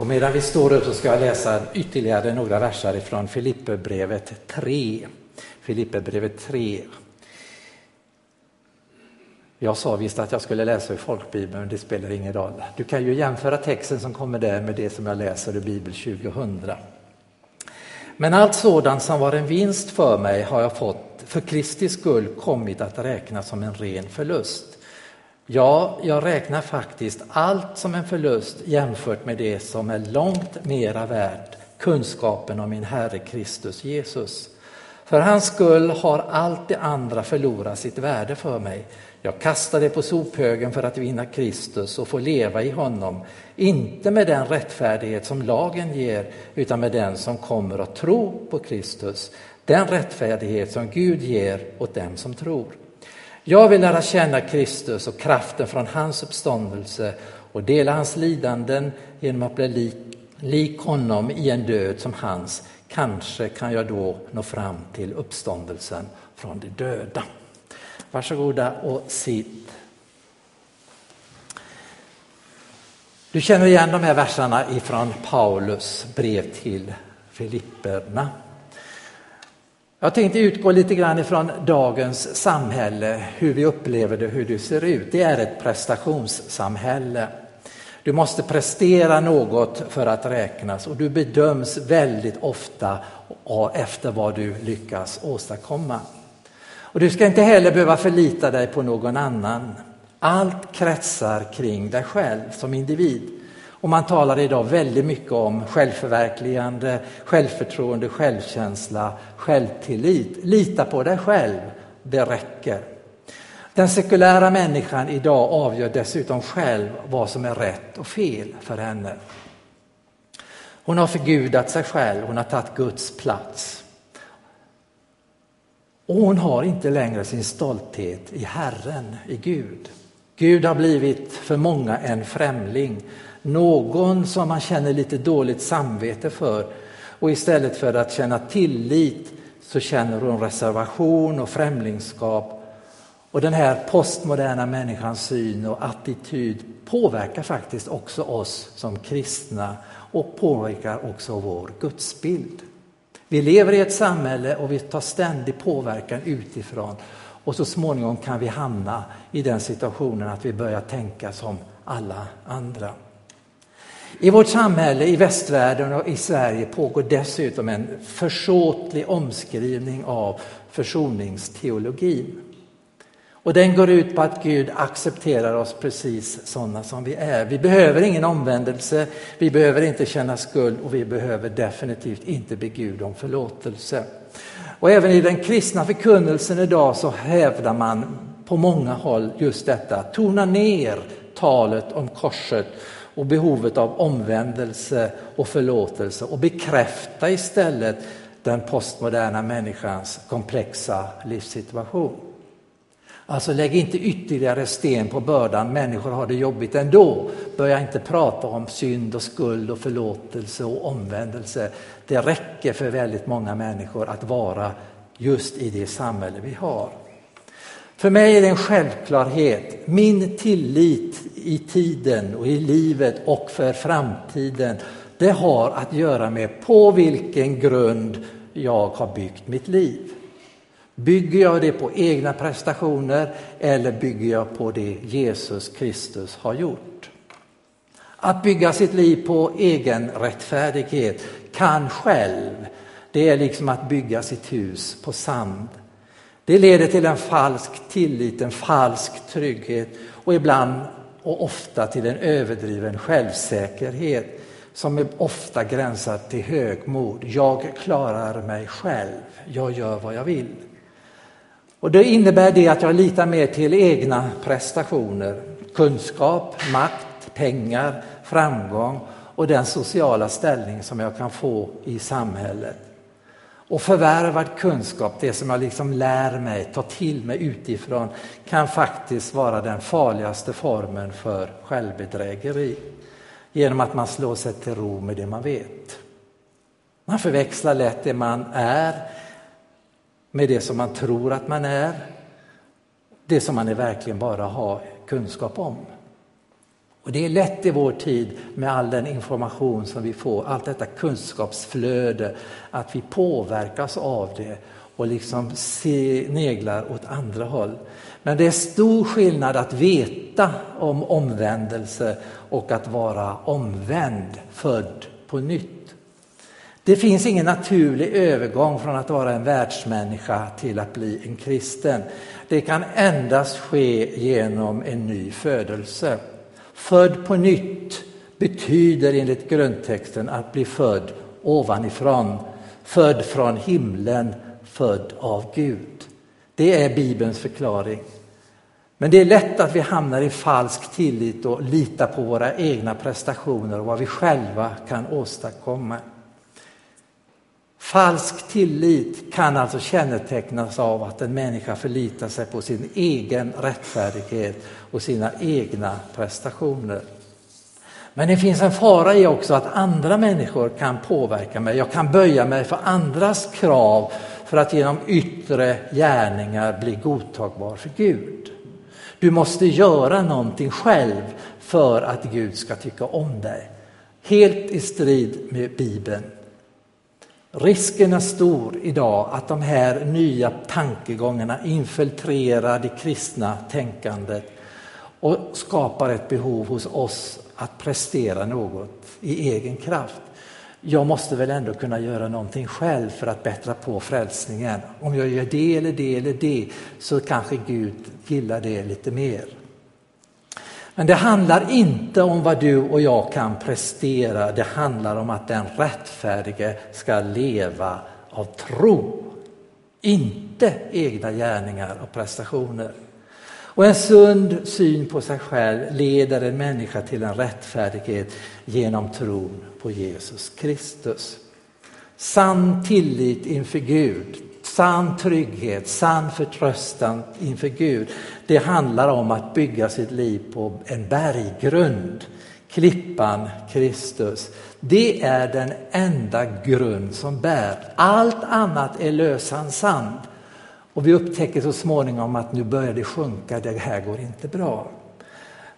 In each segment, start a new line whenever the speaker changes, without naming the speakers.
Och medan vi står upp så ska jag läsa ytterligare några verser ifrån Filipperbrevet 3. Filipperbrevet 3. Jag sa visst att jag skulle läsa ur folkbibeln, det spelar ingen roll. Du kan ju jämföra texten som kommer där med det som jag läser i Bibel 2000. Men allt sådant som var en vinst för mig har jag fått för Kristi skull kommit att räknas som en ren förlust. Ja, jag räknar faktiskt allt som en förlust jämfört med det som är långt mera värt, kunskapen om min Herre Kristus Jesus. För hans skull har allt det andra förlorat sitt värde för mig. Jag kastar det på sophögen för att vinna Kristus och få leva i honom, inte med den rättfärdighet som lagen ger, utan med den som kommer att tro på Kristus, den rättfärdighet som Gud ger åt dem som tror. Jag vill lära känna Kristus och kraften från hans uppståndelse och dela hans lidanden genom att bli lik, lik honom i en död som hans. Kanske kan jag då nå fram till uppståndelsen från de döda. Varsågoda och sitt. Du känner igen de här verserna ifrån Paulus brev till Filipperna. Jag tänkte utgå lite grann ifrån dagens samhälle, hur vi upplever det, hur det ser ut. Det är ett prestationssamhälle. Du måste prestera något för att räknas och du bedöms väldigt ofta efter vad du lyckas åstadkomma. Och du ska inte heller behöva förlita dig på någon annan. Allt kretsar kring dig själv som individ. Och man talar idag väldigt mycket om självförverkligande, självförtroende, självkänsla, självtillit. Lita på dig själv, det räcker. Den sekulära människan idag avgör dessutom själv vad som är rätt och fel för henne. Hon har förgudat sig själv, hon har tagit Guds plats. Och hon har inte längre sin stolthet i Herren, i Gud. Gud har blivit för många en främling, någon som man känner lite dåligt samvete för. Och istället för att känna tillit så känner hon reservation och främlingskap. Och den här postmoderna människans syn och attityd påverkar faktiskt också oss som kristna och påverkar också vår gudsbild. Vi lever i ett samhälle och vi tar ständig påverkan utifrån och så småningom kan vi hamna i den situationen att vi börjar tänka som alla andra. I vårt samhälle, i västvärlden och i Sverige pågår dessutom en försåtlig omskrivning av försoningsteologin. Och den går ut på att Gud accepterar oss precis sådana som vi är. Vi behöver ingen omvändelse, vi behöver inte känna skuld och vi behöver definitivt inte be Gud om förlåtelse. Och även i den kristna förkunnelsen idag så hävdar man på många håll just detta, tona ner talet om korset och behovet av omvändelse och förlåtelse och bekräfta istället den postmoderna människans komplexa livssituation. Alltså lägg inte ytterligare sten på bördan, människor har det jobbigt ändå. Börja inte prata om synd och skuld och förlåtelse och omvändelse. Det räcker för väldigt många människor att vara just i det samhälle vi har. För mig är det en självklarhet. Min tillit i tiden och i livet och för framtiden, det har att göra med på vilken grund jag har byggt mitt liv. Bygger jag det på egna prestationer eller bygger jag på det Jesus Kristus har gjort? Att bygga sitt liv på egen rättfärdighet kan själv, det är liksom att bygga sitt hus på sand. Det leder till en falsk tillit, en falsk trygghet och ibland och ofta till en överdriven självsäkerhet som ofta gränsar till högmod. Jag klarar mig själv, jag gör vad jag vill. Och det innebär det att jag litar mer till egna prestationer, kunskap, makt, pengar, framgång och den sociala ställning som jag kan få i samhället. Och förvärvad kunskap, det som jag liksom lär mig, tar till mig utifrån, kan faktiskt vara den farligaste formen för självbedrägeri. Genom att man slår sig till ro med det man vet. Man förväxlar lätt det man är med det som man tror att man är, det som man verkligen bara har kunskap om. Och Det är lätt i vår tid med all den information som vi får, allt detta kunskapsflöde, att vi påverkas av det och liksom sneglar åt andra håll. Men det är stor skillnad att veta om omvändelse och att vara omvänd, född på nytt. Det finns ingen naturlig övergång från att vara en världsmänniska till att bli en kristen. Det kan endast ske genom en ny födelse. Född på nytt betyder enligt grundtexten att bli född ovanifrån, född från himlen, född av Gud. Det är Bibelns förklaring. Men det är lätt att vi hamnar i falsk tillit och litar på våra egna prestationer och vad vi själva kan åstadkomma. Falsk tillit kan alltså kännetecknas av att en människa förlitar sig på sin egen rättfärdighet och sina egna prestationer. Men det finns en fara i också att andra människor kan påverka mig. Jag kan böja mig för andras krav för att genom yttre gärningar bli godtagbar för Gud. Du måste göra någonting själv för att Gud ska tycka om dig. Helt i strid med Bibeln. Risken är stor idag att de här nya tankegångarna infiltrerar det kristna tänkandet och skapar ett behov hos oss att prestera något i egen kraft. Jag måste väl ändå kunna göra någonting själv för att bättra på frälsningen. Om jag gör det eller det eller det så kanske Gud gillar det lite mer. Men det handlar inte om vad du och jag kan prestera. Det handlar om att den rättfärdige ska leva av tro. Inte egna gärningar och prestationer. Och en sund syn på sig själv leder en människa till en rättfärdighet genom tron på Jesus Kristus. Sann tillit inför Gud, sann trygghet, sann förtröstan inför Gud. Det handlar om att bygga sitt liv på en berggrund, klippan Kristus. Det är den enda grund som bär. Allt annat är lösan sand. Och vi upptäcker så småningom att nu börjar det sjunka, det här går inte bra.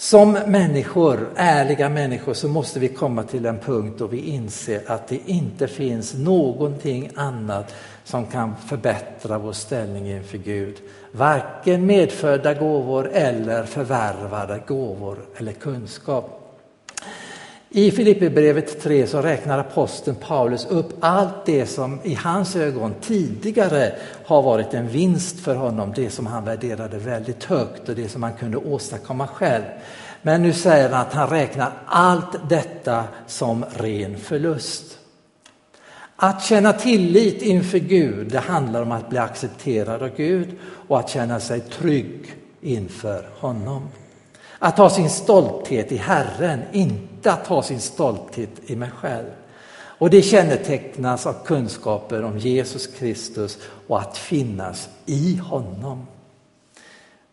Som människor, ärliga människor, så måste vi komma till en punkt då vi inser att det inte finns någonting annat som kan förbättra vår ställning inför Gud. Varken medfödda gåvor eller förvärvade gåvor eller kunskap. I Filipperbrevet 3 så räknar aposteln Paulus upp allt det som i hans ögon tidigare har varit en vinst för honom, det som han värderade väldigt högt och det som han kunde åstadkomma själv. Men nu säger han att han räknar allt detta som ren förlust. Att känna tillit inför Gud, det handlar om att bli accepterad av Gud och att känna sig trygg inför honom. Att ha sin stolthet i Herren, inte att ha sin stolthet i mig själv. Och det kännetecknas av kunskaper om Jesus Kristus och att finnas i honom.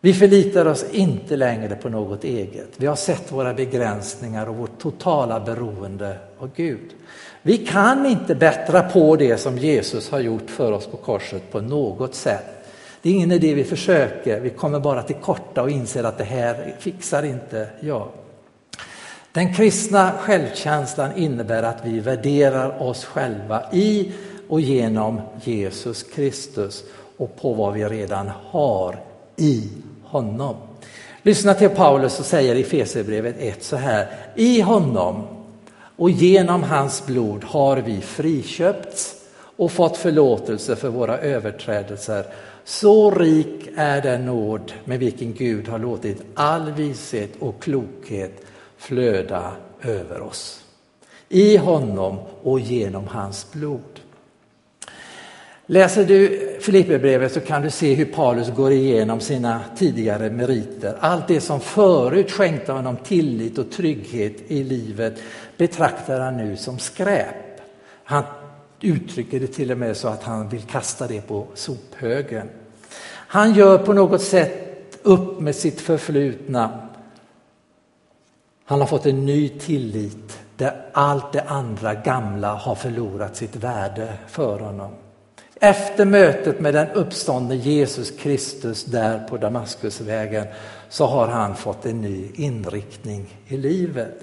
Vi förlitar oss inte längre på något eget. Vi har sett våra begränsningar och vårt totala beroende av Gud. Vi kan inte bättra på det som Jesus har gjort för oss på korset på något sätt. Det är ingen idé vi försöker, vi kommer bara till korta och inser att det här fixar inte jag. Den kristna självkänslan innebär att vi värderar oss själva i och genom Jesus Kristus och på vad vi redan har i honom. Lyssna till Paulus som säger i Fesebrevet 1 så här. I honom och genom hans blod har vi friköpts och fått förlåtelse för våra överträdelser så rik är den nåd med vilken Gud har låtit all vishet och klokhet flöda över oss. I honom och genom hans blod. Läser du Filipperbrevet så kan du se hur Paulus går igenom sina tidigare meriter. Allt det som förut skänkte honom tillit och trygghet i livet betraktar han nu som skräp. Han uttrycker det till och med så att han vill kasta det på sophögen. Han gör på något sätt upp med sitt förflutna. Han har fått en ny tillit där allt det andra gamla har förlorat sitt värde för honom. Efter mötet med den uppståndne Jesus Kristus där på Damaskusvägen så har han fått en ny inriktning i livet.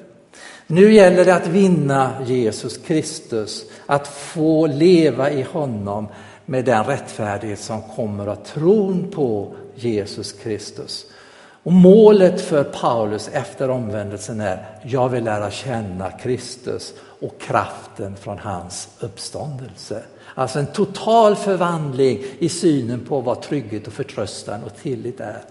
Nu gäller det att vinna Jesus Kristus, att få leva i honom med den rättfärdighet som kommer av tron på Jesus Kristus. Och målet för Paulus efter omvändelsen är, jag vill lära känna Kristus och kraften från hans uppståndelse. Alltså en total förvandling i synen på vad trygghet och förtröstan och tillit är.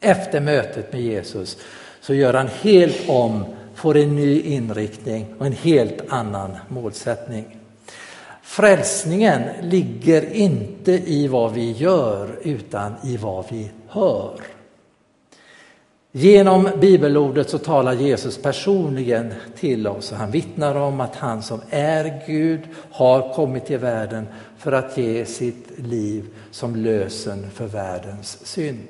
Efter mötet med Jesus så gör han helt om, får en ny inriktning och en helt annan målsättning. Frälsningen ligger inte i vad vi gör utan i vad vi hör. Genom bibelordet så talar Jesus personligen till oss och han vittnar om att han som är Gud har kommit till världen för att ge sitt liv som lösen för världens synd.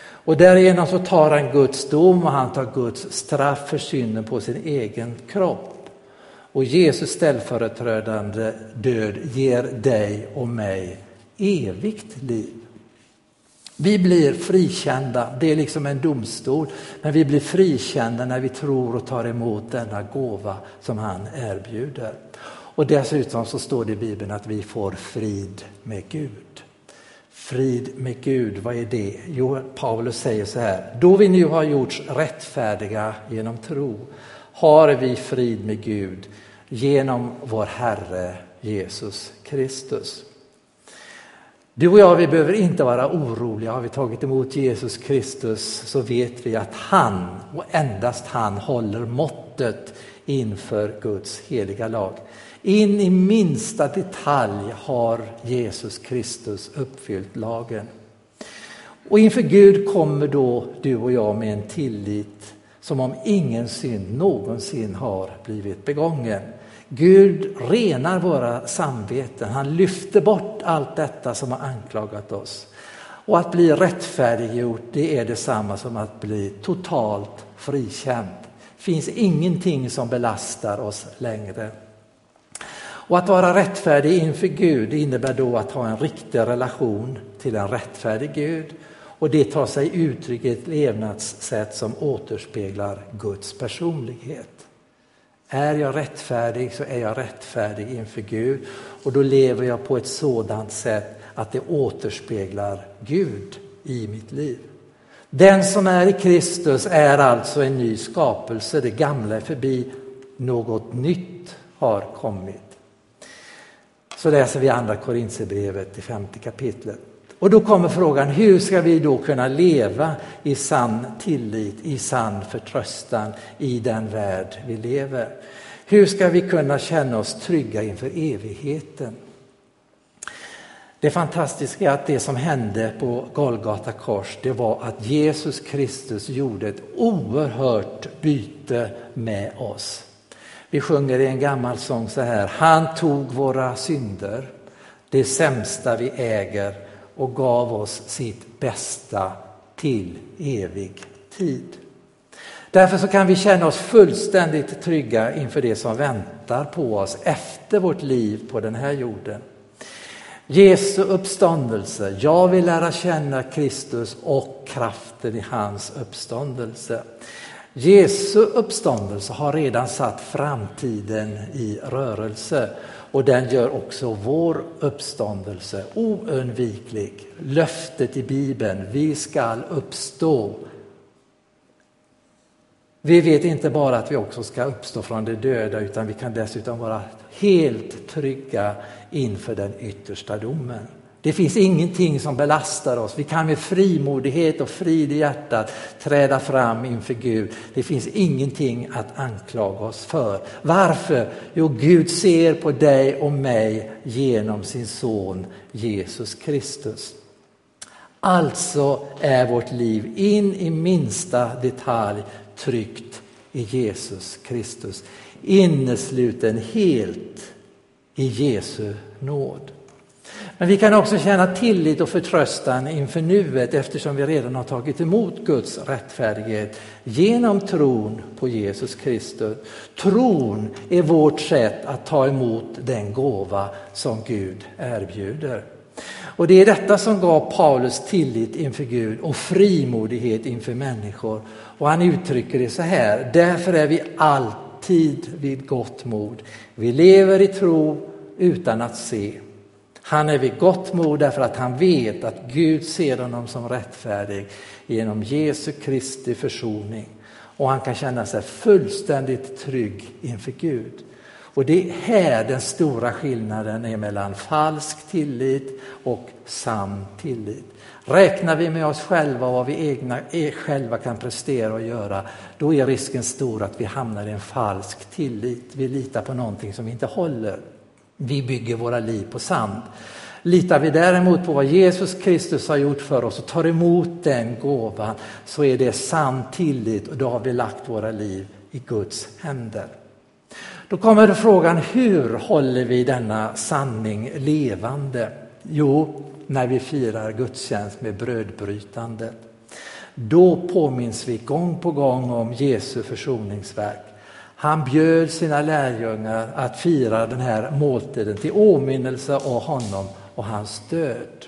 Och därigenom så tar han Guds dom och han tar Guds straff för synden på sin egen kropp. Och Jesus ställföreträdande död ger dig och mig evigt liv. Vi blir frikända, det är liksom en domstol, men vi blir frikända när vi tror och tar emot denna gåva som han erbjuder. Och dessutom så står det i Bibeln att vi får frid med Gud. Frid med Gud, vad är det? Jo, Paulus säger så här, då vi nu har gjorts rättfärdiga genom tro har vi frid med Gud genom vår Herre Jesus Kristus. Du och jag, vi behöver inte vara oroliga. Har vi tagit emot Jesus Kristus så vet vi att han och endast han håller måttet inför Guds heliga lag. In i minsta detalj har Jesus Kristus uppfyllt lagen. Och inför Gud kommer då du och jag med en tillit som om ingen synd någonsin har blivit begången. Gud renar våra samveten, han lyfter bort allt detta som har anklagat oss. Och att bli rättfärdiggjort det är detsamma som att bli totalt frikänd. Det finns ingenting som belastar oss längre. Och att vara rättfärdig inför Gud innebär då att ha en riktig relation till en rättfärdig Gud. Och det tar sig uttryck i ett levnadssätt som återspeglar Guds personlighet. Är jag rättfärdig så är jag rättfärdig inför Gud och då lever jag på ett sådant sätt att det återspeglar Gud i mitt liv. Den som är i Kristus är alltså en ny skapelse, det gamla är förbi, något nytt har kommit. Så läser vi andra Korintierbrevet i femte kapitlet. Och då kommer frågan, hur ska vi då kunna leva i sann tillit, i sann förtröstan i den värld vi lever? Hur ska vi kunna känna oss trygga inför evigheten? Det fantastiska är att det som hände på Golgata kors, det var att Jesus Kristus gjorde ett oerhört byte med oss. Vi sjunger i en gammal sång så här, han tog våra synder, det sämsta vi äger och gav oss sitt bästa till evig tid. Därför så kan vi känna oss fullständigt trygga inför det som väntar på oss efter vårt liv på den här jorden. Jesu uppståndelse, jag vill lära känna Kristus och kraften i hans uppståndelse. Jesu uppståndelse har redan satt framtiden i rörelse och den gör också vår uppståndelse oundviklig. Löftet i Bibeln, vi skall uppstå. Vi vet inte bara att vi också ska uppstå från de döda utan vi kan dessutom vara helt trygga inför den yttersta domen. Det finns ingenting som belastar oss. Vi kan med frimodighet och frid i hjärtat träda fram inför Gud. Det finns ingenting att anklaga oss för. Varför? Jo, Gud ser på dig och mig genom sin son Jesus Kristus. Alltså är vårt liv in i minsta detalj tryggt i Jesus Kristus. Innesluten helt i Jesu nåd. Men vi kan också känna tillit och förtröstan inför nuet eftersom vi redan har tagit emot Guds rättfärdighet genom tron på Jesus Kristus. Tron är vårt sätt att ta emot den gåva som Gud erbjuder. Och det är detta som gav Paulus tillit inför Gud och frimodighet inför människor. Och han uttrycker det så här, därför är vi alltid vid gott mod. Vi lever i tro utan att se. Han är vid gott mod därför att han vet att Gud ser honom som rättfärdig genom Jesu Kristi försoning. Och han kan känna sig fullständigt trygg inför Gud. Och det är här den stora skillnaden är mellan falsk tillit och sann tillit. Räknar vi med oss själva och vad vi egna, eh, själva kan prestera och göra, då är risken stor att vi hamnar i en falsk tillit. Vi litar på någonting som inte håller. Vi bygger våra liv på sand. Litar vi däremot på vad Jesus Kristus har gjort för oss och tar emot den gåvan så är det sann tillit och då har vi lagt våra liv i Guds händer. Då kommer frågan, hur håller vi denna sanning levande? Jo, när vi firar gudstjänst med brödbrytandet. Då påminns vi gång på gång om Jesu försoningsverk. Han bjöd sina lärjungar att fira den här måltiden till åminnelse av honom och hans död.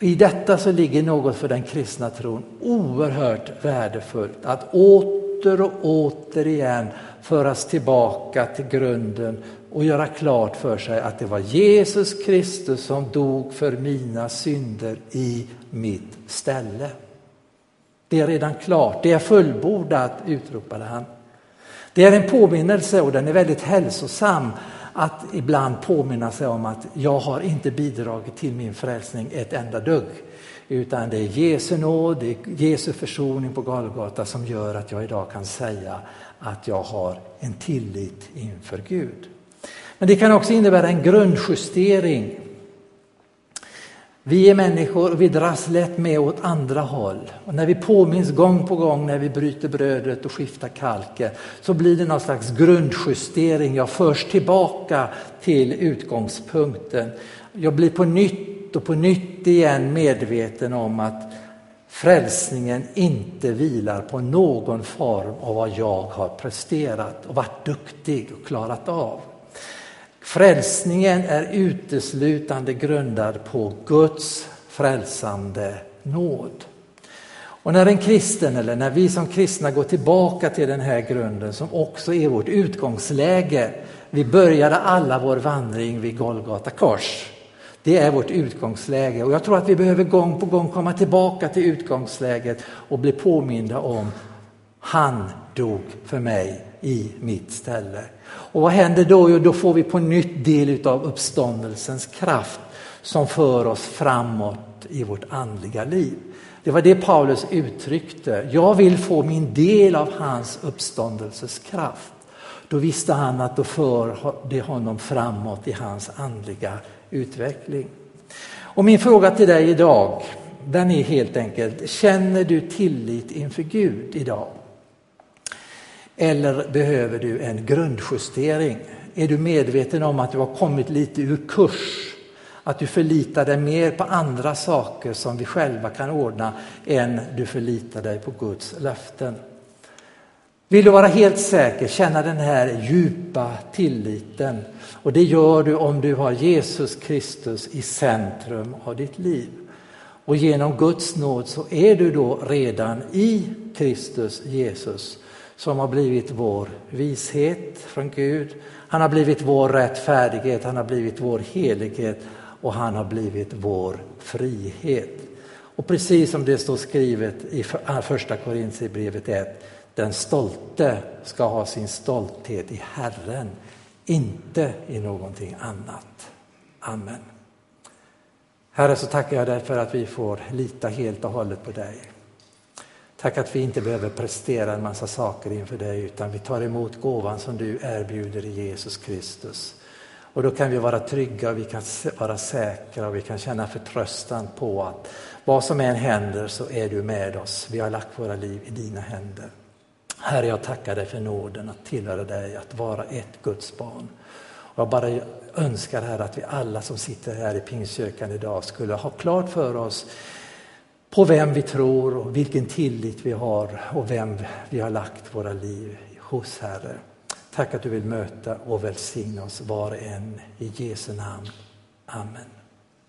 I detta så ligger något för den kristna tron oerhört värdefullt. Att åter och återigen föras tillbaka till grunden och göra klart för sig att det var Jesus Kristus som dog för mina synder i mitt ställe. Det är redan klart, det är fullbordat, utropade han. Det är en påminnelse och den är väldigt hälsosam att ibland påminna sig om att jag har inte bidragit till min frälsning ett enda dugg. Utan det är Jesu nåd, det är Jesu försoning på Golgata som gör att jag idag kan säga att jag har en tillit inför Gud. Men det kan också innebära en grundjustering vi är människor och vi dras lätt med åt andra håll. Och när vi påminns gång på gång när vi bryter brödet och skiftar kalken så blir det någon slags grundjustering. Jag förs tillbaka till utgångspunkten. Jag blir på nytt och på nytt igen medveten om att frälsningen inte vilar på någon form av vad jag har presterat och varit duktig och klarat av. Frälsningen är uteslutande grundad på Guds frälsande nåd. Och när en kristen, eller när vi som kristna går tillbaka till den här grunden som också är vårt utgångsläge. Vi började alla vår vandring vid Golgata kors. Det är vårt utgångsläge och jag tror att vi behöver gång på gång komma tillbaka till utgångsläget och bli påminda om han dog för mig i mitt ställe. Och vad händer då? Jo, då får vi på nytt del av uppståndelsens kraft som för oss framåt i vårt andliga liv. Det var det Paulus uttryckte. Jag vill få min del av hans uppståndelses kraft. Då visste han att då för det honom framåt i hans andliga utveckling. Och min fråga till dig idag, den är helt enkelt, känner du tillit inför Gud idag? Eller behöver du en grundjustering? Är du medveten om att du har kommit lite ur kurs? Att du förlitar dig mer på andra saker som vi själva kan ordna än du förlitar dig på Guds löften. Vill du vara helt säker, känna den här djupa tilliten och det gör du om du har Jesus Kristus i centrum av ditt liv. Och genom Guds nåd så är du då redan i Kristus Jesus som har blivit vår vishet från Gud. Han har blivit vår rättfärdighet, han har blivit vår helighet och han har blivit vår frihet. Och precis som det står skrivet i äh, första Korintierbrevet 1, den stolte ska ha sin stolthet i Herren, inte i någonting annat. Amen. Herre, så tackar jag dig för att vi får lita helt och hållet på dig. Tack att vi inte behöver prestera en massa saker inför dig utan vi tar emot gåvan som du erbjuder i Jesus Kristus. Och då kan vi vara trygga, vi kan vara säkra och vi kan känna förtröstan på att vad som än händer så är du med oss. Vi har lagt våra liv i dina händer. Herre, jag tackar dig för nåden att tillhöra dig, att vara ett Guds barn. Jag bara önskar här att vi alla som sitter här i Pingstkyrkan idag skulle ha klart för oss på vem vi tror och vilken tillit vi har och vem vi har lagt våra liv hos, Herre. Tack att du vill möta och välsigna oss var och en. I Jesu namn. Amen.